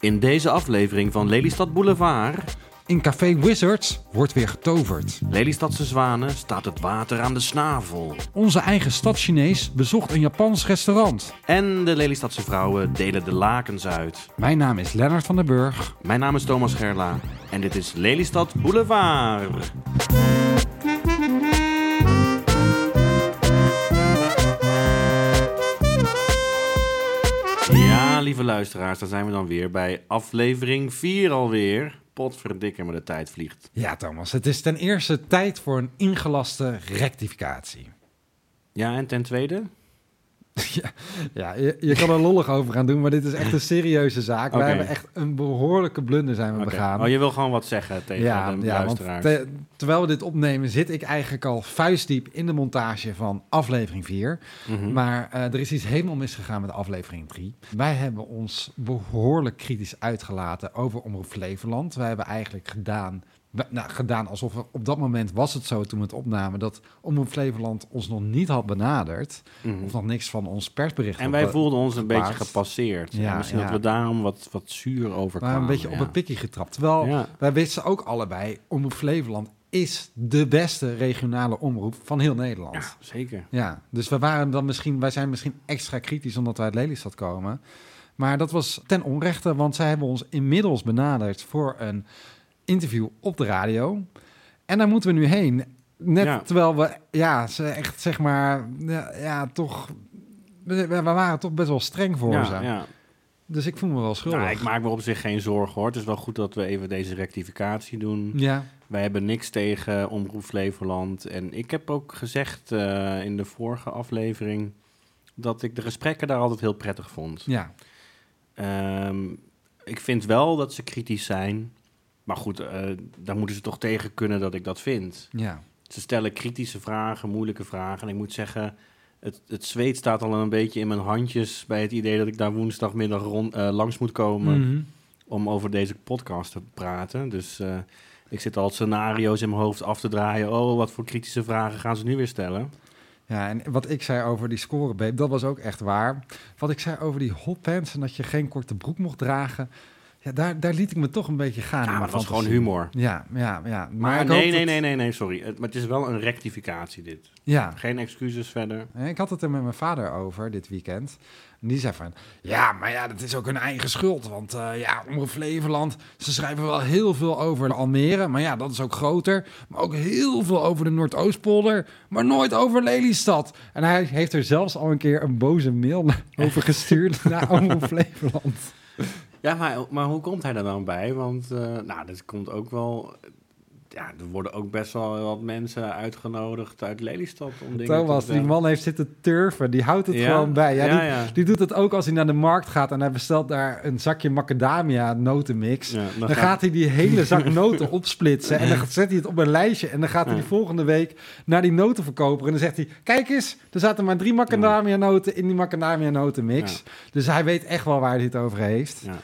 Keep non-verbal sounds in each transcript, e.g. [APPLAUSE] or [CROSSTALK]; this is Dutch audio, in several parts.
In deze aflevering van Lelystad Boulevard. In Café Wizards wordt weer getoverd. Lelystadse zwanen staat het water aan de snavel. Onze eigen stad Chinees bezocht een Japans restaurant. En de Lelystadse vrouwen delen de lakens uit. Mijn naam is Lennart van den Burg. Mijn naam is Thomas Gerla. En dit is Lelystad Boulevard. Lieve luisteraars, daar zijn we dan weer bij aflevering 4 alweer. Potverdikke, maar de tijd vliegt. Ja, Thomas, het is ten eerste tijd voor een ingelaste rectificatie. Ja, en ten tweede? [LAUGHS] Ja, ja je, je kan er lollig over gaan doen, maar dit is echt een serieuze zaak. Oké. We hebben echt een behoorlijke blunder zijn we begaan. Oh, je wil gewoon wat zeggen tegen ja, de ja, want te- terwijl we dit opnemen, zit ik eigenlijk al vuistdiep in de montage van aflevering 4. Mhm. Maar eh, er is iets helemaal misgegaan met aflevering 3. Wij hebben ons behoorlijk kritisch uitgelaten over Omroep Flevoland. Wij hebben eigenlijk gedaan, nou, gedaan alsof er op dat moment was het zo toen we het opnamen... dat Omroep Flevoland ons nog niet had benaderd. Mhm. Of nog niks van ons persbericht En wij be- voelden ons een beetje gepasseerd. Ja, misschien ja. dat we daarom wat, wat zuur We overkwamen. waren een beetje op het pikje getrapt. Terwijl wij wisten ook allebei... Omroep Flevoland is de beste regionale omroep van heel Nederland. Ja, zeker. Ja, dus we waren dan misschien, wij zijn misschien extra kritisch omdat wij uit Lelystad komen. Maar dat was ten onrechte, want zij hebben ons inmiddels benaderd voor een interview op de radio. En daar moeten we nu heen. Net Ja. terwijl we, ja, ze echt zeg maar, ja, ja, toch, we, we waren toch best wel streng voor ze. Ja, ja. Dus ik voel me wel schuldig. Nou, ik maak me op zich geen zorgen hoor. Het is wel goed dat we even deze rectificatie doen. Ja, Wij hebben niks tegen Omroep Flevoland. En ik heb ook gezegd eh, in de vorige aflevering dat ik de gesprekken daar altijd heel prettig vond. ja, Ehm, ik vind wel dat ze kritisch zijn. Maar goed, eh, daar moeten ze toch tegen kunnen dat ik dat vind. ja. Ze stellen kritische vragen, moeilijke vragen. En ik moet zeggen, het, het zweet staat al een beetje in mijn handjes... bij het idee dat ik daar woensdagmiddag rond, eh, langs moet komen... Mhm. om over deze podcast te praten. Dus eh, ik zit al scenario's in mijn hoofd af te draaien. Oh, wat voor kritische vragen gaan ze nu weer stellen? Ja, en wat ik zei over die scorebeep, dat was ook echt waar. Wat ik zei over die hotpants en dat je geen korte broek mocht dragen... Ja, daar, daar liet ik me toch een beetje gaan. Ja, maar het was gewoon humor. Ja, ja, ja. Maar, nee, nee, nee, nee, nee, sorry. Het, maar het is wel een rectificatie dit. Ja, Geen excuses verder. ik had het er met mijn vader over dit weekend. En die zei van, ja, maar ja, dat is ook hun eigen schuld. Want eh ja, Omroep Flevoland, ze schrijven wel heel veel over Almere. Maar ja, dat is ook groter. Maar ook heel veel over de Noordoostpolder. Maar nooit over Lelystad. En hij heeft er zelfs al een keer een boze mail [LAUGHS] over gestuurd [LAUGHS] naar Omroep Flevoland. Ja, maar, maar hoe komt hij daar dan bij? Want, eh, nou, dat komt ook wel... Ja, er worden ook best wel wat mensen uitgenodigd uit Lelystad om dingen Thomas, te die man heeft zitten turven. Die houdt het Ja? gewoon bij. Ja, Ja, die, ja. die doet het ook als hij naar de markt gaat en hij bestelt daar een zakje macadamia notenmix. Ja, Dan gaat hij die hele zak [LAUGHS] noten opsplitsen en dan zet hij het op een lijstje en dan gaat hij die volgende week naar die notenverkoper en dan zegt hij, kijk eens, er zaten maar drie macadamia noten in die macadamia notenmix. Dus hij weet echt wel waar hij het over heeft. Ja.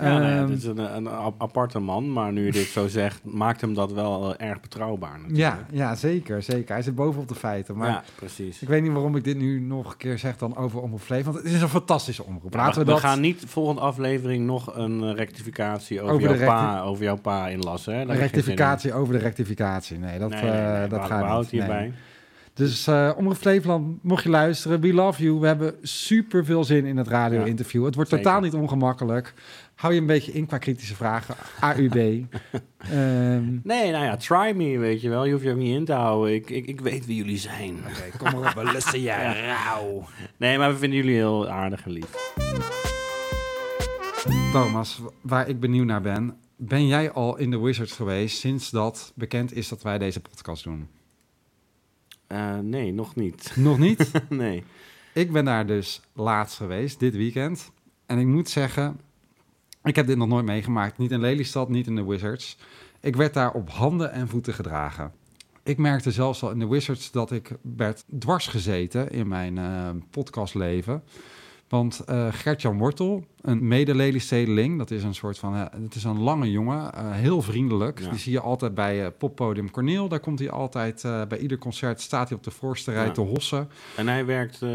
Ja, nou Ehm, het is een, een aparte man, maar nu je dit zo zegt, [LAUGHS] maakt hem dat wel eh, erg betrouwbaar. Natuurlijk. ja, ja, zeker, zeker. Hij zit bovenop de feiten. Maar ja, precies. ik weet niet waarom ik dit nu nog een keer zeg dan over Omroep Flevoland. Want het is een fantastische omroep. Laten we, we, dat... gaan niet volgende aflevering nog een eh, rectificatie over, jouw, pa, over jouw pa inlassen. Hè? Daar in. rectificatie over de rectificatie. Nee, dat, Nee, nee, nee, eh, dat we- gaat we niet. hierbij. Nee. Dus eh Omroep Flevoland, mocht je luisteren, we love you. We hebben super veel zin in het radio-interview. Het wordt zeker. totaal niet ongemakkelijk. Hou je een beetje in qua kritische vragen. AUB. [LAUGHS] Ehm, Nee, nou ja, try me, weet je wel. Je hoeft je ook niet in te houden. Ik, ik, ik weet wie jullie zijn. Oké, kom maar op, we lusten je [LAUGHS] rauw. Nee, maar we vinden jullie heel aardig en lief. Thomas, waar ik benieuwd naar ben. Ben jij al in de Wizards geweest sinds dat bekend is dat wij deze podcast doen? Eh, nee, nog niet. Nog niet? [LAUGHS] nee. Ik ben daar dus laatst geweest, dit weekend. En ik moet zeggen, ik heb dit nog nooit meegemaakt. Niet in Lelystad, niet in de Wizards. Ik werd daar op handen en voeten gedragen. Ik merkte zelfs al in de Wizards dat ik werd dwars gezeten in mijn eh, podcastleven. Want uh, Gert-Jan Wortel, een mede-Lelystedeling, dat is een soort van, uh, het is een lange jongen, uh, heel vriendelijk. Ja. Die zie je altijd bij poppodium Corneel. Daar komt hij altijd, bij ieder concert staat hij op de voorste rij Ja. te hossen. En hij werkt, eh,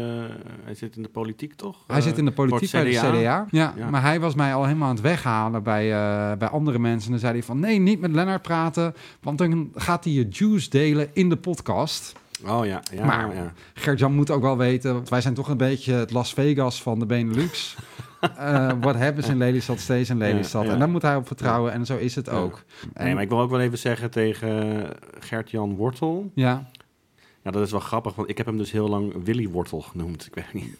hij zit in de politiek toch? Hij zit in de politiek bij de CDA. Ja, Ja. maar hij was mij al helemaal aan het weghalen bij, eh, bij andere mensen. En dan zei hij van, nee, niet met Lennart praten, want dan gaat hij je juice delen in de podcast. Oh ja, ja, Maar- ja. Gert-Jan moet ook wel weten, want wij zijn toch een beetje het Las Vegas van de Benelux. [LAUGHS] Eh, Wat hebben ze in Lelystad, steeds in Lelystad. Ja. En daar moet hij op vertrouwen en zo is het ook. Nee, maar ik wil ook wel even zeggen tegen Gert-Jan Wortel. Ja, Ja, dat is wel grappig, want ik heb hem dus heel lang Willy Wortel genoemd. Ik weet niet.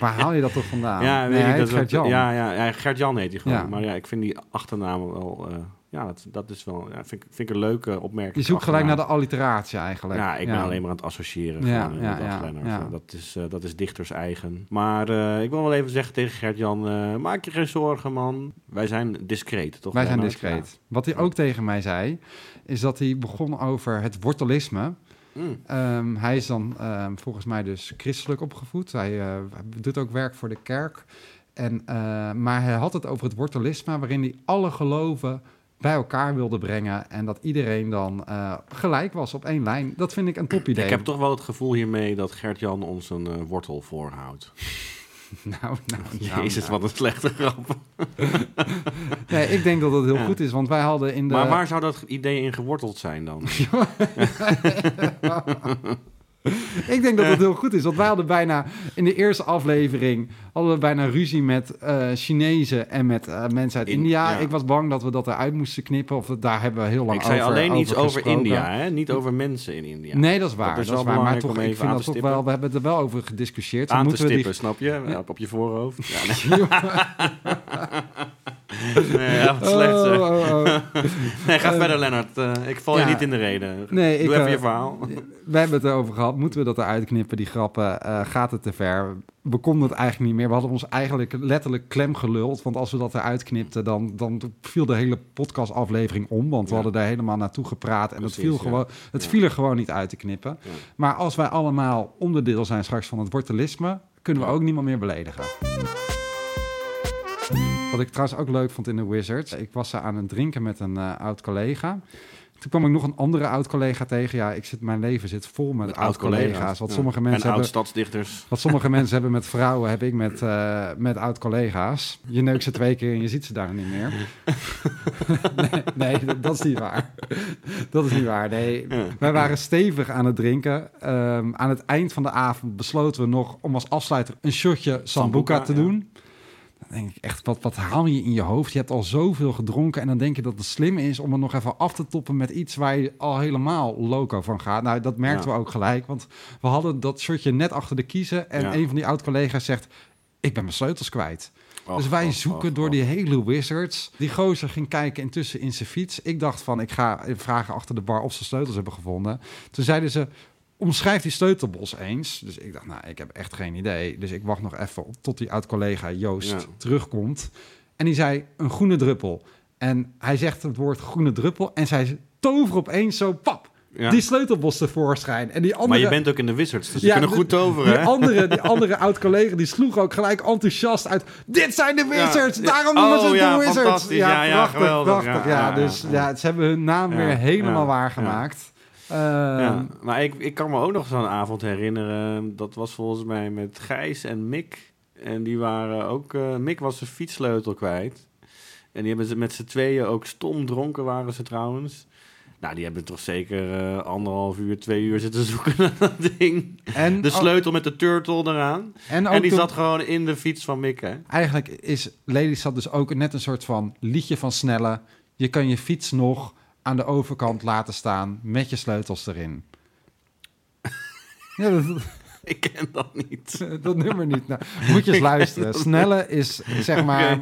waar haal je dat toch vandaan? ja, weet nee, ik, dat Gert-Jan. Ja, ja, ja, Gert-Jan heet hij gewoon. Ja. Maar ja, ik vind die achternaam wel... eh, ja, dat, dat is wel... Ja, vind, ik- vind ik een leuke opmerking. Je zoekt gelijk naar de alliteratie eigenlijk. Ja, ik ben alleen maar aan het associëren. Ja, ja, inderdaad, ja. Dat, is, eh, dat is dichters eigen. Maar eh, ik wil wel even zeggen tegen Gert-Jan... eh, maak je geen zorgen, man. Wij zijn discreet, toch? Wij zijn discreet. Wat hij ook tegen mij zei, is dat hij begon over het wortelisme. Mm. Ehm, hij is dan ehm, volgens mij dus christelijk opgevoed. Hij eh, doet ook werk voor de kerk. En, eh, maar hij had het over het wortelisme, waarin hij alle geloven bij elkaar wilde brengen. En dat iedereen dan eh, gelijk was op één lijn. Dat vind ik een top idee. Ik heb toch wel het gevoel hiermee dat Gert-Jan ons een eh, wortel voorhoudt. [LAUGHS] Nou, nou, nou, Jezus, nou. wat een slechte grap. [LAUGHS] Nee, ik denk dat het heel Ja. goed is, want wij hadden in de... Maar waar zou dat idee in geworteld zijn dan? [LAUGHS] [LAUGHS] Ik denk dat het heel goed is, want wij hadden bijna in de eerste aflevering hadden we bijna ruzie met eh Chinezen en met eh, mensen uit In- India. ja. Ik was bang dat we dat eruit moesten knippen, of dat- daar hebben we heel lang Ik zei over alleen iets over. India, hè? niet over mensen in India. Nee, dat is waar. Dat is Dat waar. Maar toch, ik vind dat toch wel. stippen. We hebben er wel over gediscussieerd. Dan Aan te we die- stippen, snap je? Ja, [LAUGHS] op je voorhoofd. Ja, nee. [LAUGHS] [LAUGHS] nee, ja, wat slecht Oh, zeg. oh, oh. [LAUGHS] Nee, ga Eh, verder, Lennart. Eh, ik val je niet in de reden. Nee, Doe ik, even eh, je verhaal. We hebben het erover gehad. Moeten we dat eruit knippen, die grappen? Eh, gaat het te ver? We konden het eigenlijk niet meer. We hadden ons eigenlijk letterlijk klem geluld. Want als we dat eruit knipten, dan, dan viel de hele podcastaflevering om. Want we Ja. hadden daar helemaal naartoe gepraat. En Precies, viel, ja. gewoon, het Ja. viel er gewoon niet uit te knippen. Ja. Maar als wij allemaal onderdeel zijn straks van het wortelisme... kunnen we Ja. ook niemand meer beledigen. Wat ik trouwens ook leuk vond in de Wizards... ik was aan het drinken met een eh, oud collega... Toen kwam ik nog een andere oud-collega tegen. Ja, ik zit, mijn leven zit vol met, Met oud-collega's. Wat Ja. sommige mensen En hebben... oud-stadsdichters. Wat sommige [LAUGHS] mensen hebben met vrouwen, heb ik met, eh, met oud-collega's. Je neukt ze twee keer en je ziet ze daar niet meer. [LAUGHS] nee, nee, dat- dat is niet waar. Dat is niet waar, nee. Ja. Wij waren stevig aan het drinken. Ehm, aan het eind van de avond besloten we nog om als afsluiter een shotje Sambuca Sambuca, te doen. Denk ik echt, wat, wat haal je in je hoofd? Je hebt al zoveel gedronken en dan denk je dat het slim is om het nog even af te toppen met iets waar je al helemaal loco van gaat. Nou, dat merkten Ja. we ook gelijk, want we hadden dat shotje net achter de kiezen en Ja. een van die oud-collega's zegt, ik ben mijn sleutels kwijt. Och, dus wij och, zoeken och, door die hele Wizards. Die gozer ging kijken intussen in zijn fiets. Ik dacht van, ik ga vragen achter de bar of ze sleutels hebben gevonden. Toen zeiden ze, omschrijf die sleutelbos eens. Dus ik dacht, nou, ik heb echt geen idee. Dus ik wacht nog even op tot die oud-collega Joost Ja. terugkomt. En die zei, een groene druppel. En hij zegt het woord groene druppel. En zij tover opeens zo, pap, Ja. die sleutelbos tevoorschijn. En die andere... Maar je bent ook in de Wizards, dus Ja, je kunnen goed toveren, Die andere, die andere oud-collega die sloeg ook gelijk enthousiast uit. Dit zijn de Wizards! Ja. Daarom Oh, noemen ze het ja, de Wizards! Ja, ja, prachtig, geweldig. prachtig. Ja, dus ja. ze hebben hun naam weer helemaal waargemaakt. Ehm, Ja, maar ik, ik kan me ook nog zo'n avond herinneren. Dat was volgens mij met Gijs en Mick. En die waren ook... eh, Mick was zijn fietssleutel kwijt. En die hebben ze met z'n tweeën ook stom dronken waren ze trouwens. Nou, die hebben toch zeker eh, anderhalf uur, twee uur zitten zoeken [LAUGHS] naar dat ding. En, De sleutel met de turtle eraan. en, die zat gewoon in de fiets van Mick, hè? Eigenlijk is Lelystad dus ook net een soort van liedje van Snelle. Je kan je fiets nog aan de overkant laten staan met je sleutels erin. Ja, dat, Ik ken dat niet. [LAUGHS] dat nummer niet. Nou, moet je eens luisteren. Snelle is, zeg maar,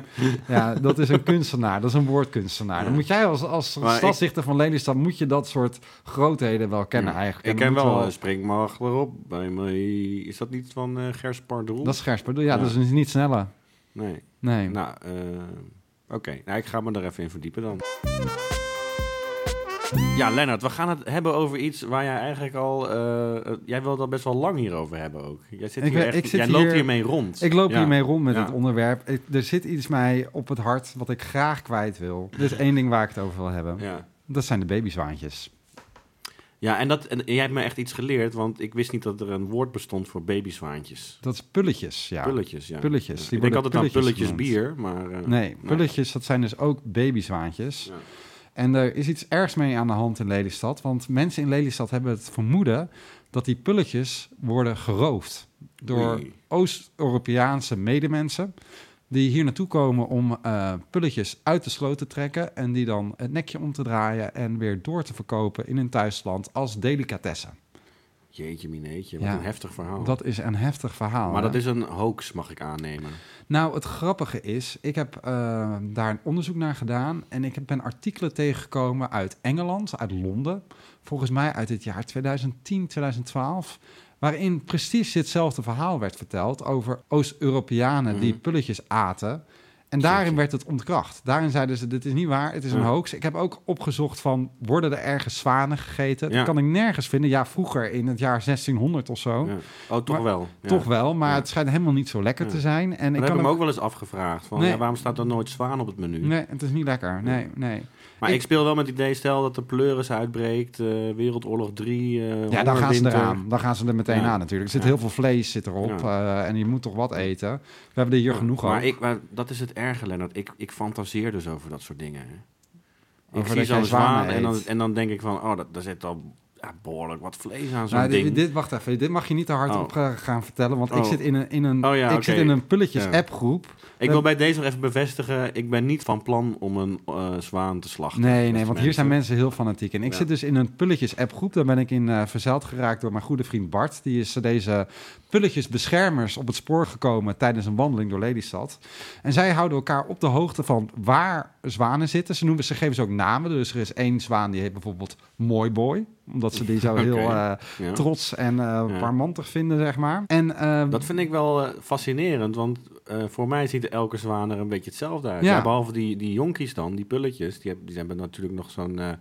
ja, dat is een kunstenaar. Dat is een woordkunstenaar. Dan moet jij als, als Maar ik- stadsdichter van Lelystad, moet je dat soort grootheden wel kennen eigenlijk. Ik En ken wel een springmag erop. Bij mij. Is dat niet van eh Gers Pardroel? Dat is Gers, bedoel ja, Ja. dat is niet Snelle. Nee. Nee. Nou, eh, oké. Nou, ik ga me er even in verdiepen dan. Ja, Lennart, we gaan het hebben over iets waar jij eigenlijk al... eh, eh, jij wilt al best wel lang hierover hebben ook. Jij, zit Ik hier echt, ik zit jij loopt hier- hiermee rond. Ik loop Ja. hiermee rond met Ja. het onderwerp. Ik- er zit iets mij op het hart wat ik graag kwijt wil. Er is één ding waar ik het over wil hebben. Ja. Dat zijn de babyzwaantjes. Ja, en, dat, en jij hebt me echt iets geleerd, want ik wist niet dat er een woord bestond voor babyzwaantjes. Dat is pulletjes, ja. Pulletjes, ja. Pulletjes, die Ik denk altijd aan pulletjes genoemd. bier, maar... eh, Nee, pulletjes, dat zijn dus ook babyzwaantjes. Ja. En er is iets ergs mee aan de hand in Lelystad. Want mensen in Lelystad hebben het vermoeden dat die pulletjes worden geroofd. Door Oei. Oost-Europeaanse medemensen. Die hier naartoe komen om eh, pulletjes uit de sloot te trekken. En die dan het nekje om te draaien en weer door te verkopen in hun thuisland als delicatesse. Jeetje mineetje, wat Ja. een heftig verhaal. Dat is een heftig verhaal. maar hè? dat is een hoax, mag ik aannemen. Nou, het grappige is, ik heb eh, daar een onderzoek naar gedaan en ik heb- ben artikelen tegengekomen uit Engeland, uit Londen, volgens mij uit het jaar 2010, 2012, waarin precies ditzelfde verhaal werd verteld over Oost-Europeanen die Mhm. pulletjes aten. En daarin werd het ontkracht. Daarin zeiden ze, dit is niet waar, het is een Ja. hoax. Ik heb ook opgezocht van, worden er ergens zwanen gegeten? Ja. Dat kan ik nergens vinden. Ja, vroeger in het jaar 1600 of zo. Ja. Oh, toch Maar- wel. Toch wel, maar het schijnt helemaal niet zo lekker te zijn. En Dat ik heb me ook- wel eens afgevraagd. Van, Nee. waarom staat er nooit zwaan op het menu? Nee, het is niet lekker. Nee, nee. Maar Ik- ik, speel wel met het idee, stel dat de pleuris uitbreekt, eh, Wereldoorlog 3, eh Ja, dan gaan ze eraan. Dan gaan ze er meteen Ja. aan natuurlijk. Er zit Ja. heel veel vlees zit erop eh, en je moet toch wat eten. We hebben er hier genoeg maar over. ik, maar dat is het erge, Lennart. Ik, ik fantaseer dus over dat soort dingen. Hè. Ik zie zo'n zwaan en dan, en dan denk ik van, oh, dat, daar zit al ja, behoorlijk wat vlees aan zo'n Nou, dit, ding. dit, wacht even, dit mag je niet te hard Oh. op eh, gaan vertellen, want ik Oh. zit in een, in een, Oh ja, ik zit in een pulletjes Ja. appgroep. ik wil bij deze nog even bevestigen, ik ben niet van plan om een eh, zwaan te slachten. Nee, nee, want hier zijn mensen heel fanatiek. En ik Ja. zit dus in een pulletjes appgroep. Daar ben ik in verzeild geraakt door mijn goede vriend Bart. Die is deze pulletjes beschermers op het spoor gekomen tijdens een wandeling door Lelystad. En zij houden elkaar op de hoogte van waar zwanen zitten. Ze, noemen, ze geven ze ook namen. Dus er is één zwaan die heet bijvoorbeeld Mooi Boy. Omdat ze die zo [LAUGHS] heel eh, Ja. trots en eh Ja. warmantig vinden, zeg maar. En eh, Dat vind ik wel eh, fascinerend, want eh, voor mij ziet elke zwaan er een beetje hetzelfde uit. Ja. Ja. behalve die, die jonkies dan, die pulletjes, die, hebben, die hebben natuurlijk nog zo'n eh,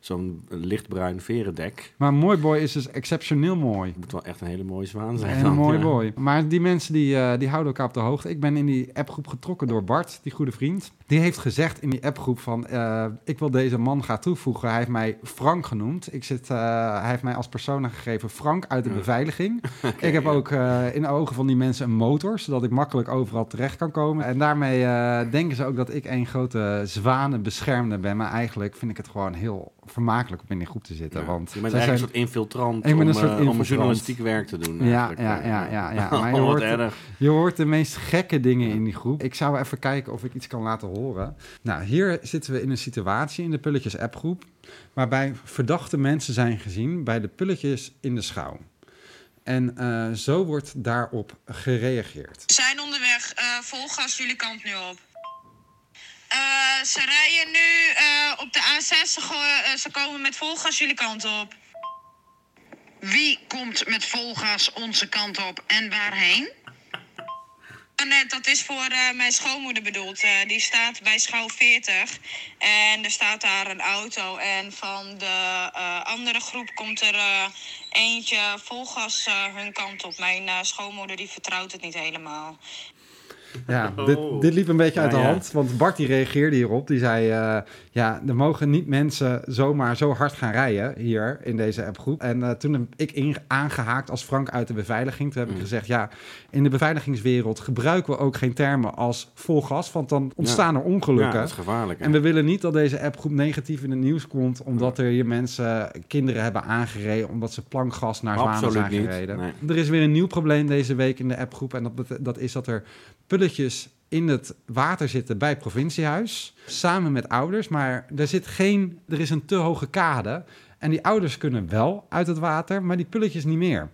zo'n lichtbruin verendek. maar Mooi Boy is dus exceptioneel mooi. Het moet wel echt een hele mooie zwaan zijn. En een mooi ja. boy. Maar die mensen die, eh, die houden elkaar op de hoogte. Ik ben in die appgroep getrokken door Bart, die goede vriend. Die heeft gezegd in die appgroep van... ik wil deze man gaan toevoegen. Hij heeft mij Frank genoemd. Ik zit, hij heeft mij als persona gegeven Frank uit de beveiliging. [LAUGHS] ik heb ook in de ogen van die mensen een motor... zodat ik makkelijk overal terecht kan komen. En daarmee eh, denken ze ook dat ik een grote zwanenbeschermder ben. Maar eigenlijk vind ik het gewoon heel vermakelijk om in die groep te zitten. Ja. Want je bent eigenlijk zijn- een soort infiltrant Ik om, een soort eh, om journalistiek werk te doen. Ja, eigenlijk. ja, ja, ja, ja. [LAUGHS] Maar je hoort- erg. Je hoort de meest gekke dingen in die groep. Ik zou even kijken of ik iets kan laten horen. Nou, hier zitten we in een situatie in de Pulletjes appgroep... waarbij verdachte mensen zijn gezien bij de Pulletjes in de schouw. En eh, zo wordt daarop gereageerd. We zijn onderweg. gas jullie kant nu op. Eh, ze rijden nu op de A6. Ze, ze komen met vol gas jullie kant op. Wie komt met vol gas onze kant op en waarheen? Oh, dat is voor eh, mijn schoonmoeder bedoeld. Eh, die staat bij schouw 40. En er staat daar een auto. En van de eh, andere groep komt er eentje vol gas eh, hun kant op. Mijn schoonmoeder die vertrouwt het niet helemaal. Ja, [LAUGHS] Oh. dit, dit liep een beetje uit Ja, de ja. hand. Want Bart die reageerde hierop. Die zei, eh, ja, er mogen niet mensen zomaar zo hard gaan rijden hier in deze appgroep. En eh, toen heb ik in, aangehaakt als Frank uit de beveiliging. Toen heb ik Mm. gezegd, ja, in de beveiligingswereld gebruiken we ook geen termen als vol gas. Want dan ontstaan er Ja, ongelukken. dat is gevaarlijk. hè? En we willen niet dat deze appgroep negatief in het nieuws komt... omdat er hier mensen kinderen hebben aangereden... omdat ze plankgas naar zwanen zijn niet, gereden. nee. Er is weer een nieuw probleem deze week in de appgroep... en dat, dat is dat er in het water zitten bij provinciehuis... samen met ouders, maar er, zit geen, er is een te hoge kade... en die ouders kunnen wel uit het water, maar die pulletjes niet meer.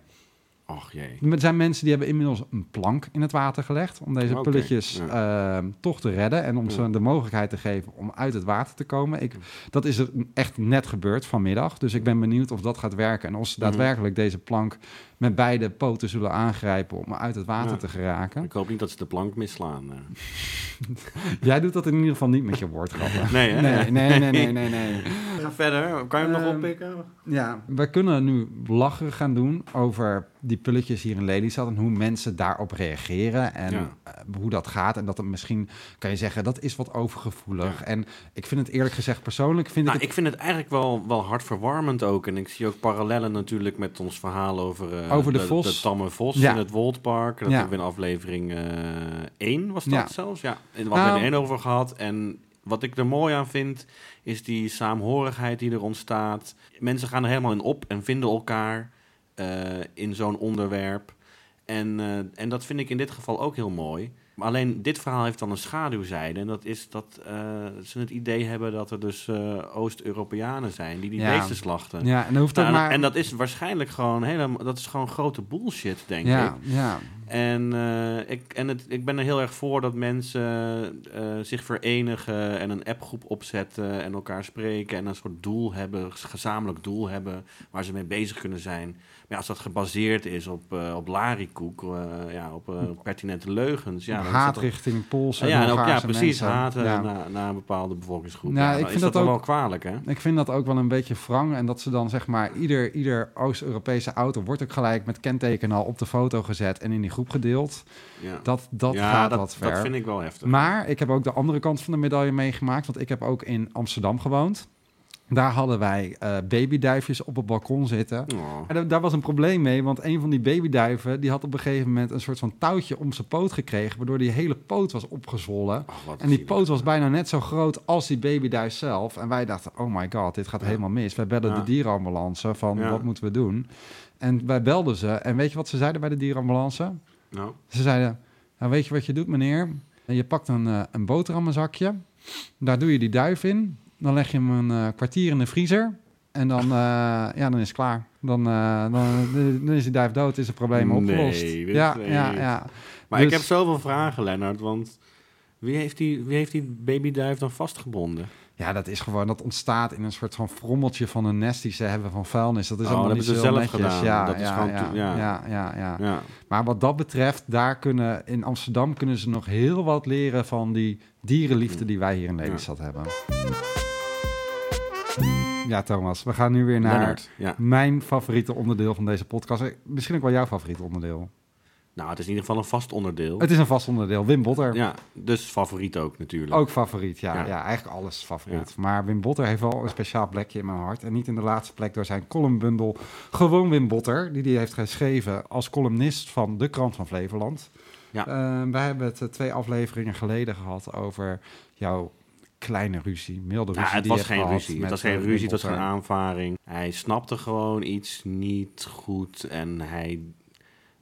Och jee. Er zijn mensen die hebben inmiddels een plank in het water gelegd om deze pulletjes ehm, toch te redden en om Ja. ze de mogelijkheid te geven om uit het water te komen. Ik, dat is er echt net gebeurd vanmiddag, dus ik ben benieuwd of dat gaat werken en of ze Mhm. daadwerkelijk deze plank met beide poten zullen aangrijpen om uit het water Ja. te geraken. Ik hoop niet dat ze de plank misslaan. eh. [LAUGHS] Jij doet dat in ieder geval niet met je woordgrappen. [LAUGHS] Nee, hè? Nee, nee, nee, nee, nee, nee. [LAUGHS] ga verder. Kan je hem nog Ehm, oppikken? Ja, we kunnen nu lachen gaan doen over die pulletjes hier in Lelystad en hoe mensen daarop reageren en Ja. eh, hoe dat gaat. En dat het misschien, kan je zeggen, dat is wat overgevoelig. En ik vind het eerlijk gezegd persoonlijk, vind Nou, ik het... ik vind het eigenlijk wel, wel hartverwarmend ook. En ik zie ook parallellen natuurlijk met ons verhaal over, eh, Over de vos. de tamme vos Ja. in het Woldpark. Dat Ja. hebben we in aflevering eh 1 was dat Ja. zelfs. Ja, in Nou- aflevering 1 over gehad. En wat ik er mooi aan vind, is die saamhorigheid die er ontstaat. Mensen gaan er helemaal in op en vinden elkaar eh, in zo'n onderwerp. En, eh, en dat vind ik in dit geval ook heel mooi. Maar alleen dit verhaal heeft dan een schaduwzijde. En dat is dat eh, ze het idee hebben dat er dus eh, Oost-Europeanen zijn die die Ja. beesten slachten. Ja, en dat hoeft Nou, maar... En dat is waarschijnlijk gewoon helemaal, dat is gewoon grote bullshit, denk ja, ik. ja, En, eh, ik, en het, ik ben er heel erg voor dat mensen zich verenigen en een appgroep opzetten en elkaar spreken en een soort doel hebben, gezamenlijk doel hebben waar ze mee bezig kunnen zijn. Maar als dat gebaseerd is op, eh, op larikoek, eh, ja, op eh, pertinente leugens. Ja, haat richting Poolse ja, en ook, ja, precies. Ja. naar, naar een bepaalde bevolkingsgroep. Nou, ja, ik vind is dat, ook- wel kwalijk, hè? Ik vind dat ook wel een beetje wrang. En dat ze dan zeg maar, ieder, ieder Oost-Europese auto wordt ook gelijk met kenteken al op de foto gezet en in die groep gedeeld. Ja, Dat, dat gaat dat, wat ver. dat vind ik wel heftig. Maar ik heb ook de andere kant van de medaille meegemaakt. Want ik heb ook in Amsterdam gewoond. Daar hadden wij eh, babyduifjes op het balkon zitten. Oh. En da- daar was een probleem mee, want een van die babyduiven... die had op een gegeven moment een soort van touwtje om zijn poot gekregen... waardoor die hele poot was opgezwollen. En die poot was bijna net zo groot als die babyduif zelf. En wij dachten, oh my god, dit gaat Ja. helemaal mis. Wij bellen Ja. de dierenambulance van, Ja. wat moeten we doen? En wij belden ze. En weet je wat ze zeiden bij de dierenambulance? Nou, Ze zeiden, nou weet je wat je doet meneer? Je pakt een, eh, een boterhammenzakje, daar doe je die duif in, dan leg je hem een eh, kwartier in de vriezer en dan, eh, [LAUGHS] ja, dan is het klaar. Dan, eh, dan, dan is die duif dood, is het probleem Nee, opgelost. dit ja, weet ja. Maar Dus- ik heb zoveel vragen, Lennart, want wie heeft die, wie heeft die babyduif dan vastgebonden? ja, dat is gewoon, dat ontstaat in een soort van frommeltje van een nest die ze hebben van vuilnis. Dat is Oh, allemaal dat niet hebben zo zelf netjes. gedaan. Ja, Dat is gewoon ja, ja. ja, ja, ja. Ja, Maar wat dat betreft, daar kunnen in Amsterdam kunnen ze nog heel wat leren van die dierenliefde die wij hier in Lelystad hebben. Ja, Thomas, we gaan nu weer naar ja. mijn favoriete onderdeel van deze podcast. Eh, Misschien ook wel jouw favoriete onderdeel. Nou, het is in ieder geval een vast onderdeel. Het is een vast onderdeel. Wim Botter, Ja, dus favoriet ook natuurlijk. ook favoriet. Ja, ja. Ja. eigenlijk alles favoriet. Maar Wim Botter heeft wel een speciaal plekje in mijn hart. En niet in de laatste plek door zijn columnbundel Gewoon Wim Botter, die hij heeft geschreven als columnist van de Krant van Flevoland. Ja. Eh, wij hebben het eh, twee afleveringen geleden gehad over jouw kleine ruzie, milde ruzie. Ja, het die je was geen ruzie. Het was geen eh, ruzie, het was geen aanvaring. Hij snapte gewoon iets niet goed en hij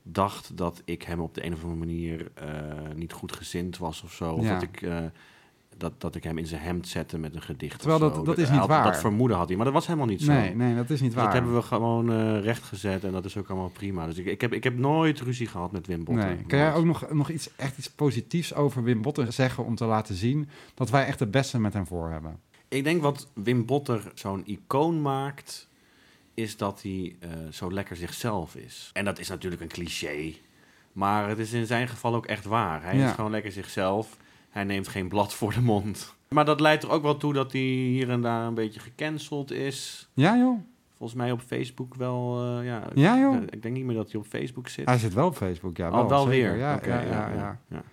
dacht dat ik hem op de een of andere manier eh, niet goed gezind was of zo. Of Ja. dat ik, eh, dat, dat ik hem in zijn hemd zette met een gedicht. Terwijl dat- dat is niet had- waar. Dat vermoeden had hij, maar dat was helemaal niet zo. Nee, nee, dat is niet Dus waar. dat hebben we gewoon eh rechtgezet en dat is ook allemaal prima. Dus ik, ik, heb, ik heb nooit ruzie gehad met Wim Botter. Nee. Kan jij ook nog, nog iets, echt iets positiefs over Wim Botter zeggen om te laten zien dat wij echt het beste met hem voor hebben? Ik denk wat Wim Botter zo'n icoon maakt, is dat hij eh, zo lekker zichzelf is. En dat is natuurlijk een cliché, maar het is in zijn geval ook echt waar. Hij Ja. is gewoon lekker zichzelf. Hij neemt geen blad voor de mond. Maar dat leidt er ook wel toe dat hij hier en daar een beetje gecanceld is. Ja, joh. Volgens mij op Facebook wel. eh, ja, Ja, joh. Ik, ik denk niet meer dat hij op Facebook zit. Hij zit wel op Facebook, ja. Wel zeker. weer. Ja, ja, ja.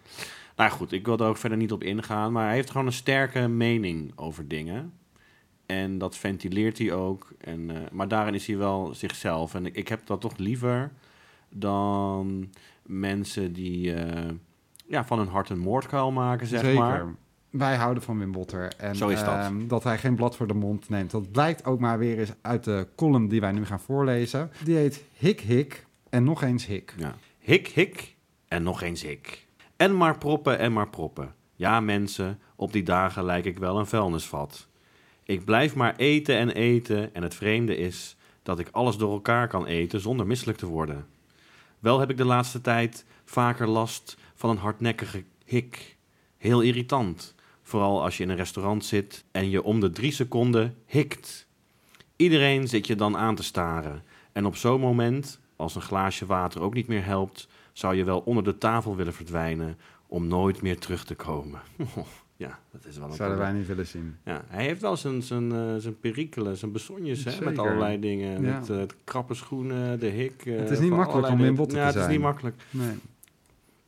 Nou goed, ik wil er ook verder niet op ingaan. Maar hij heeft gewoon een sterke mening over dingen. En dat ventileert hij ook. En, eh, maar daarin is hij wel zichzelf. En ik, ik heb dat toch liever dan mensen die eh, ja, van hun hart een moordkuil maken, zeg Zeker. maar. Wij houden van Wim Botter. En, Zo is dat. ehm, dat hij geen blad voor de mond neemt. Dat blijkt ook maar weer eens uit de column die wij nu gaan voorlezen. Die heet Hik Hik en nog eens Hik. Ja. Hik, hik en nog eens hik. En maar proppen en maar proppen. Ja, mensen, op die dagen lijk ik wel een vuilnisvat. Ik blijf maar eten en eten en het vreemde is dat ik alles door elkaar kan eten zonder misselijk te worden. Wel heb ik de laatste tijd vaker last van een hardnekkige hik. Heel irritant, vooral als je in een restaurant zit en je om de drie seconden hikt. Iedereen zit je dan aan te staren. En op zo'n moment, als een glaasje water ook niet meer helpt, zou je wel onder de tafel willen verdwijnen om nooit meer terug te komen. [LAUGHS] Ja, dat is wel een Zouden wij niet willen zien. Ja, hij heeft wel zijn, zijn, eh, zijn perikelen, zijn besonjes hè, met allerlei dingen. Ja. Met eh, krappe schoenen, de hik. eh, Het is niet van makkelijk om Wim dingen. Botter ja, te het is zijn. niet makkelijk. Nee.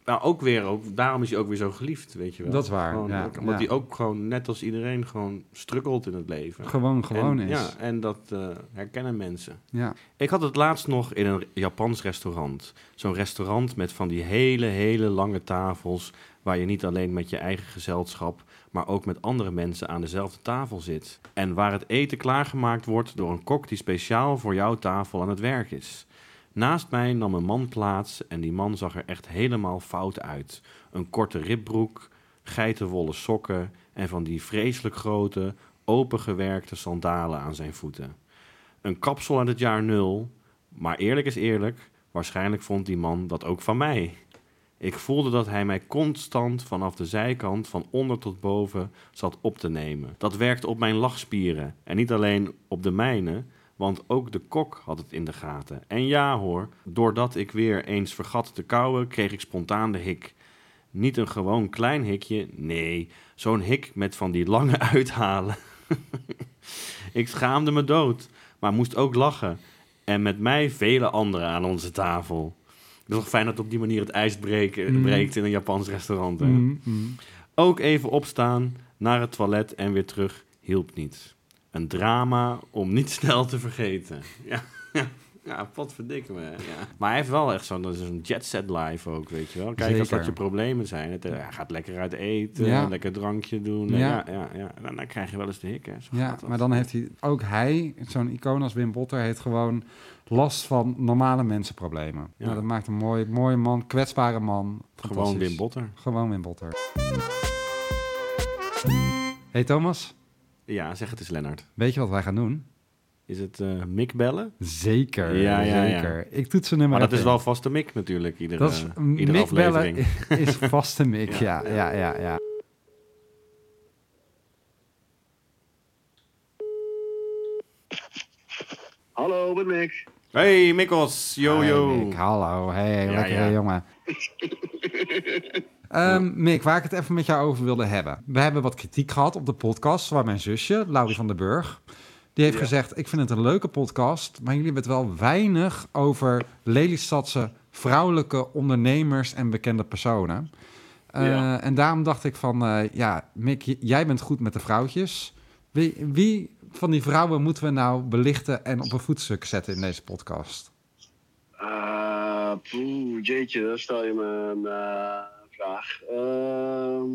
Nou, ook weer, ook, daarom is hij ook weer zo geliefd, weet je wel. Dat is waar, Gewoon, ja, omdat ja. hij ook gewoon, net als iedereen, gewoon struggelt in het leven. Gewoon gewoon en, is. Ja, en dat eh, herkennen mensen. Ja. Ik had het laatst nog in een Japans restaurant. Zo'n restaurant met van die hele, hele lange tafels... waar je niet alleen met je eigen gezelschap... maar ook met andere mensen aan dezelfde tafel zit. En waar het eten klaargemaakt wordt door een kok... die speciaal voor jouw tafel aan het werk is. Naast mij nam een man plaats en die man zag er echt helemaal fout uit. Een korte ribbroek, geitenwolle sokken... en van die vreselijk grote, opengewerkte sandalen aan zijn voeten. Een kapsel uit het jaar nul... Maar eerlijk is eerlijk, waarschijnlijk vond die man dat ook van mij. Ik voelde dat hij mij constant vanaf de zijkant van onder tot boven zat op te nemen. Dat werkte op mijn lachspieren en niet alleen op de mijne, want ook de kok had het in de gaten. En ja hoor, doordat ik weer eens vergat te kauwen, kreeg ik spontaan de hik. Niet een gewoon klein hikje, nee, zo'n hik met van die lange [LAUGHS] uithalen. [LAUGHS] ik schaamde me dood, maar moest ook lachen. En met mij vele anderen aan onze tafel. Het is toch fijn dat op die manier het ijs breken, Mm. breekt in een Japans restaurant. Hè? Mm, mm. Ook even opstaan, naar het toilet en weer terug hielp niet. Een drama om niet [LAUGHS] snel te vergeten. Ja, [LAUGHS] ja, ja potverdikke me. Ja. Maar hij heeft wel echt zo'n zo'n jet set life ook, weet je wel. Kijk, als dat je problemen zijn. Het, eh, hij gaat lekker uit eten, Ja. lekker drankje doen. Ja. Ja, ja, ja, En dan, dan krijg je wel eens de hik, hè. Zo Ja, maar dan heeft hij, ook hij, zo'n icoon als Wim Botter, heeft gewoon last van normale mensenproblemen. Ja. Nou, dat maakt een mooi, mooie man, kwetsbare man. Gewoon. Wim Botter. Gewoon Wim Botter. Hey Thomas, Ja, zeg het eens, Lennart. weet je wat wij gaan doen? Is het eh Mick bellen? Zeker, Ja, ja, ja. zeker. Ik toets een nummer Maar dat is wel vaste Mick natuurlijk, iedere, Dat is, iedere Mick bellen aflevering. [LAUGHS] is vaste Mick, ja, Ja. ja, ja, ja. Hallo, met Mick. Hey, Mikkels. Yo, yo. Mick, hallo, hey, Ja, lekker ja. jongen. [LAUGHS] Ehm, Mick, waar ik het even met jou over wilde hebben. We hebben wat kritiek gehad op de podcast waar mijn zusje, Laurie van den Burg, die heeft Ja. gezegd, ik vind het een leuke podcast, maar jullie hebben het wel weinig over Lelystadse vrouwelijke ondernemers en bekende personen. Eh, Ja. En daarom dacht ik van, eh, ja, Mick, jij bent goed met de vrouwtjes. Wie, wie van die vrouwen moeten we nou belichten en op een voetstuk zetten in deze podcast? Poeh, jeetje, dan stel je me een vraag. Ehm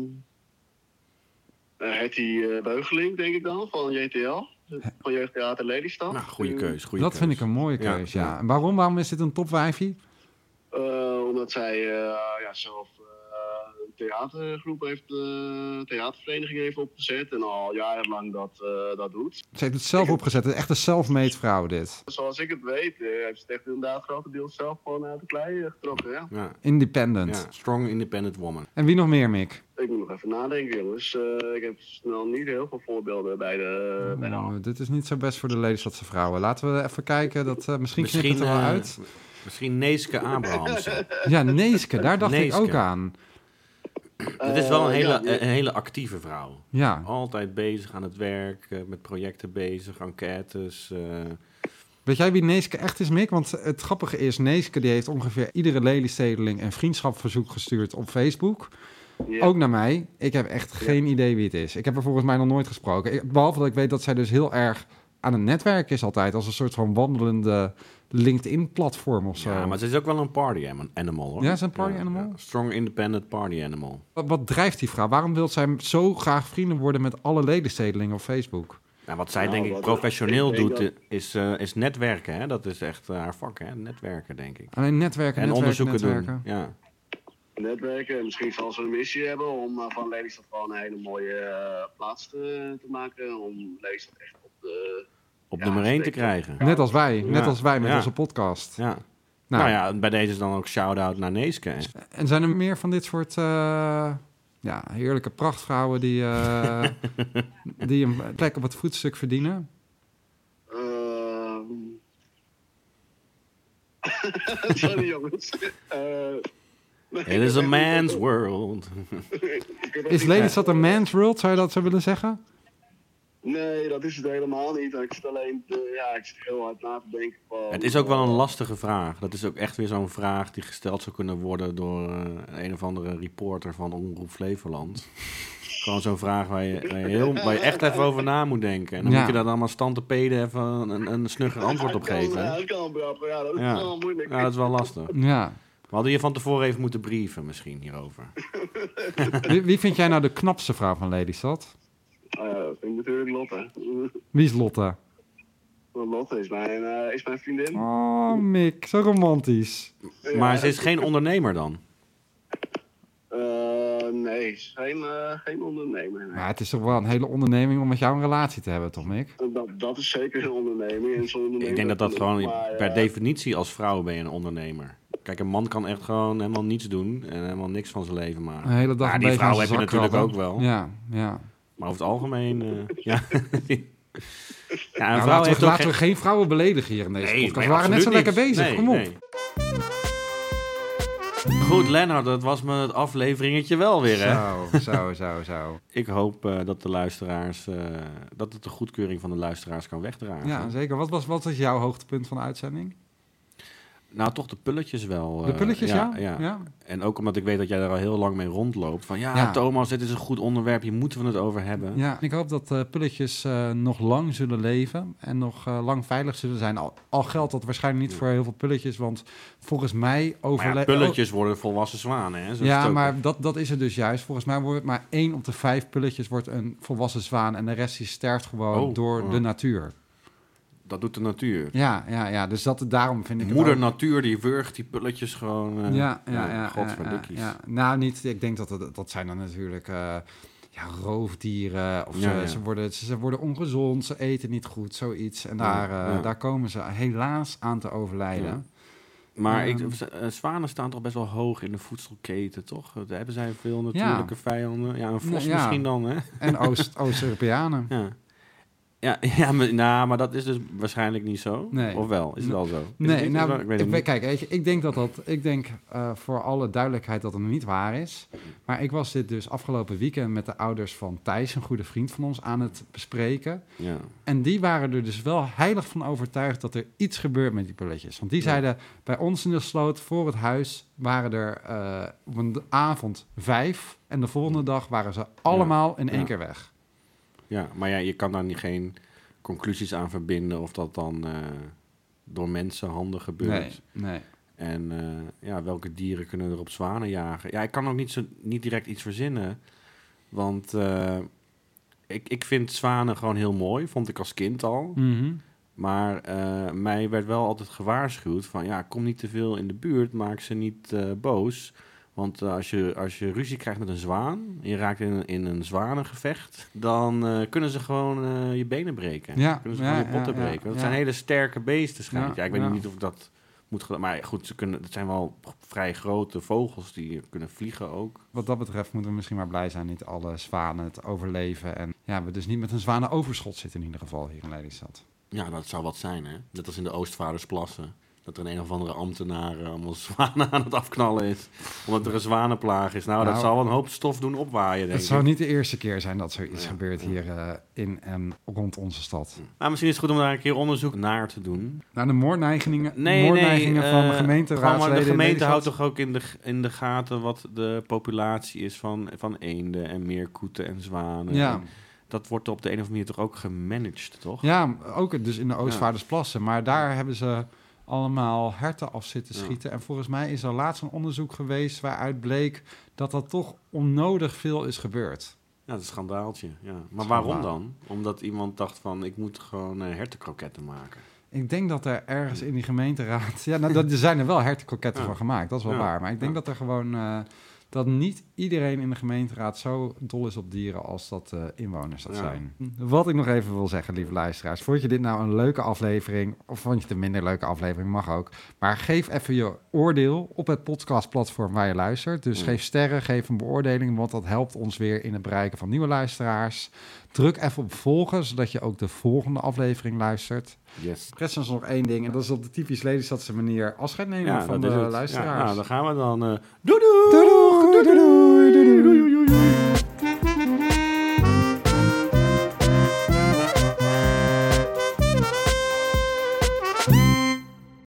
uh, Hetty eh, Beugeling, denk ik dan, van JTL. Van Jeugdtheater Lelystad. Nou, goede Eh, keus. Goede dat keus. vind ik een mooie keus, ja. ja. En waarom? Waarom is dit een top 5? Eh, omdat zij eh, ja, zelf eh, theatergroep heeft, eh theatervereniging heeft opgezet. En al jarenlang dat, eh, dat doet. Ze heeft het zelf opgezet. Het is echt een self-made vrouw, dit. Zoals ik het weet, eh, heeft ze het echt inderdaad grotendeels zelf gewoon uit de klei getrokken. Ja. Ja, Independent. ja, strong independent woman. En wie nog meer, Mick? Ik moet nog even nadenken, jongens. Eh, ik heb snel niet heel veel voorbeelden bij de, bij de hand. Oh, dit is niet zo best voor de Lelystadse vrouwen. Laten we even kijken. Dat, eh, misschien knipt het er wel uit. Misschien Neeske Abrahamsen. Ja, Neeske. Daar dacht ik ook aan. Het is wel een Eh, hele, ja, een hele actieve vrouw. Ja. Altijd bezig aan het werk, eh, met projecten bezig, enquêtes. eh. Weet jij wie Neeske echt is, Mick? Want het grappige is, Neeske die heeft ongeveer iedere Lelystedeling een vriendschapverzoek gestuurd op Facebook. ja. Ook naar mij. Ik heb echt geen idee wie het is. Ik heb er volgens mij nog nooit gesproken. Ik- behalve dat ik weet dat zij dus heel erg aan het netwerk is altijd. Als een soort van wandelende LinkedIn-platform of zo. Ja, maar ze is ook wel een party animal hoor. Ja, ze is een party animal? Strong independent party animal. Wat, wat drijft die vrouw? Waarom wil zij zo graag vrienden worden met alle ledenstedelingen op Facebook? Nou, wat zij Nou, denk ik professioneel ik doet, dat- is, eh, is netwerken. Hè? Dat is echt eh, haar vak, hè? netwerken denk ik. Alleen netwerken, En netwerken, onderzoeken netwerken. doen. Ja. netwerken. En misschien zal ze een missie hebben om eh, van Lelystad gewoon een hele mooie eh, plaats te, te maken. Om Lelystad echt op de... Op Ja, nummer 1 te krijgen. Net als wij, net Ja. als wij met Ja. onze podcast. Ja. Nou, Nou, ja, bij deze dan ook shout-out naar Neeske. En zijn er meer van dit soort eh, ja, heerlijke prachtvrouwen die, eh, [LAUGHS] die een plek op het voetstuk verdienen? Ehm, [LAUGHS] Sorry jongens. [LAUGHS] Eh, It is a man's world. Is Lelystad een man's world, zou je dat zo willen zeggen? Nee, dat is het helemaal niet. Ik zit alleen, te- ja, ik zit heel hard na te denken van... Het is ook wel een lastige vraag. Dat is ook echt weer zo'n vraag die gesteld zou kunnen worden door eh, een of andere reporter van Omroep Flevoland. [LAUGHS] Gewoon zo'n vraag waar je, waar, je heel, waar je echt even over na moet denken. En dan Ja. moet je daar dan maar stand te peden even een, een snugger antwoord op geven. Ja, het kan, ja, dat is Ja. wel moeilijk. Ja, dat is wel lastig. Ja. We hadden je van tevoren even moeten brieven misschien hierover. [LAUGHS] [LAUGHS] Wie, wie vind jij nou de knapste vrouw van Lelystad? Ah, ja, dat vind ik natuurlijk Lotte. Wie is Lotte? Lotte is mijn, eh, is mijn vriendin. Oh, Mick, zo romantisch. Ja, Maar ze is geen ondernemer dan. eh, nee, ze is geen, eh, geen ondernemer. nee. Maar het is toch wel een hele onderneming om met jou een relatie te hebben, toch, Mick? Dat, dat is zeker een onderneming. En zo'n onderneming Ik denk dat dat gewoon maar, per definitie als vrouw ben je een ondernemer. Kijk, een man kan echt gewoon helemaal niets doen en helemaal niks van zijn leven maken. Een hele dag Ja, die vrouw heb je natuurlijk ook wel. Ja, ja. Maar over het algemeen, eh, [LAUGHS] ja. ja, een Nou, laten we, laten geen... we geen vrouwen beledigen hier in deze Nee, podcast. we waren net zo lekker niet. bezig, Nee, kom op. nee. Goed, Lennart, dat was me het afleveringetje wel weer, hè? Zo, zo, zo, zo. [LAUGHS] Ik hoop eh, dat de luisteraars, eh, dat het de goedkeuring van de luisteraars kan wegdragen. Ja, zeker. Wat was, wat was jouw hoogtepunt van de uitzending? Nou, toch de pulletjes wel. De eh, pulletjes, ja? ja. ja. En ook omdat ik weet dat jij daar al heel lang mee rondloopt. Van ja. Thomas, dit is een goed onderwerp, hier moeten we het over hebben. Ja, ik hoop dat eh pulletjes eh, nog lang zullen leven en nog lang veilig zullen zijn. Al, al geldt dat waarschijnlijk niet voor heel veel pulletjes, want volgens mij overleven... pulletjes worden volwassen zwanen, hè? Zo Ja, maar dat, dat is het dus juist. Volgens mij wordt maar één op de vijf pulletjes wordt een volwassen zwaan en de rest die sterft gewoon Oh, door oh. de natuur. Dat doet de natuur. Ja, ja, ja. Dus dat, daarom vind ik Moeder ook- natuur, die wurgt die pulletjes gewoon... eh, ja, ja, ja, ja, Godverdikkies. ja, ja. Nou, niet. Ik denk dat dat, dat zijn dan natuurlijk eh, ja, roofdieren. Of Ja, ze, ja. Ze, worden, ze, ze worden ongezond, ze eten niet goed, zoiets. En daar, eh, daar komen ze helaas aan te overlijden. Maar ik, Ehm. eh, zwanen staan toch best wel hoog in de voedselketen, toch? Daar hebben zij veel natuurlijke vijanden. Ja, een vos misschien dan, hè? En Oost- Oost-Europeanen. [LAUGHS] Ja. Ja, [LAUGHS] ja maar, nou, maar dat is dus waarschijnlijk niet zo. Nee. Of wel? Is het wel zo? Is Nee, nou, ik weet ik, het weet- niet. kijk, weet je, ik denk dat dat, ik denk eh, voor alle duidelijkheid dat het niet waar is. Maar ik was dit dus afgelopen weekend met de ouders van Thijs, een goede vriend van ons, aan het bespreken. Ja. En die waren er dus wel heilig van overtuigd dat er iets gebeurt met die pulletjes. Want die Ja. zeiden, bij ons in de sloot voor het huis waren er eh, op een avond vijf. En de volgende dag waren ze allemaal in één keer weg. Ja, maar ja, je kan daar niet geen conclusies aan verbinden of dat dan eh, door mensenhanden gebeurt. Nee, nee. En eh, ja, welke dieren kunnen er op zwanen jagen? Ja, ik kan ook niet, zo, niet direct iets verzinnen. Want eh, ik, ik vind zwanen gewoon heel mooi. Vond ik als kind al. Mhm. Maar mij werd wel altijd gewaarschuwd van... ja, kom niet te veel in de buurt, maak ze niet boos. Want eh, als, je, als je ruzie krijgt met een zwaan... en je raakt in, een- in een zwanengevecht... dan eh, kunnen ze gewoon eh, je benen breken. Ja, kunnen ze ja, gewoon je botten ja, ja, breken. Dat ja. zijn hele sterke beesten, schijnt. Ja, Ja, ik weet ja. niet of ik dat moet... Maar goed, ze kunnen, het zijn wel vrij grote vogels die kunnen vliegen ook. Wat dat betreft moeten we misschien maar blij zijn niet alle zwanen het overleven. En ja, we dus niet met een zwanenoverschot zitten in ieder geval hier in Lelystad. Ja, dat zou wat zijn, hè? Net als in de Oostvaardersplassen. Dat er een, een of andere ambtenaar eh, allemaal [LAUGHS] zwanen aan het afknallen is. Omdat er een zwanenplaag is. Nou, dat Nou, zal wel een hoop stof doen opwaaien, denk Het ik. zou niet de eerste keer zijn dat zoiets Ja, gebeurt hier eh, in en rond onze stad. Maar misschien is het goed om daar een keer onderzoek naar te doen. Nou, de moordneigingen, Nee, moordneigingen nee, van de eh, gemeenteraadsleden gewoon, maar De gemeente houdt toch ook in de, in de gaten wat de populatie is van, van eenden en meerkoeten en zwanen. Ja. En dat wordt op de een of andere manier toch ook gemanaged, toch? Ja, ook dus in de Oostvaardersplassen. Maar daar hebben ze allemaal herten af zitten Ja. schieten. En volgens mij is er laatst een onderzoek geweest waaruit bleek dat dat toch onnodig veel is gebeurd. Ja, dat is een schandaaltje. Ja. Maar Schandaal. waarom dan? Omdat iemand dacht van, ik moet gewoon eh, hertenkroketten maken. Ik denk dat er ergens in die gemeenteraad... [LAUGHS] Ja, nou, dat, er zijn er wel hertenkroketten Ja. van gemaakt, dat is wel waar. Maar ik denk dat er gewoon... eh, dat niet iedereen in de gemeenteraad zo dol is op dieren als dat eh, inwoners dat Ja. zijn. Wat ik nog even wil zeggen, lieve luisteraars. Vond je dit nou een leuke aflevering? Of vond je het een minder leuke aflevering? Mag ook. Maar geef even je oordeel op het podcastplatform waar je luistert. Dus Mm. geef sterren, geef een beoordeling, want dat helpt ons weer in het bereiken van nieuwe luisteraars. Druk even op volgen, zodat je ook de volgende aflevering luistert. Yes. Rest is nog één ding, en dat is op de typisch Lelystadse manier afscheid nemen Ja, van de is het. Ja, luisteraars. nou, dan gaan we dan. doei, doei, doei, doei, doei. Bye.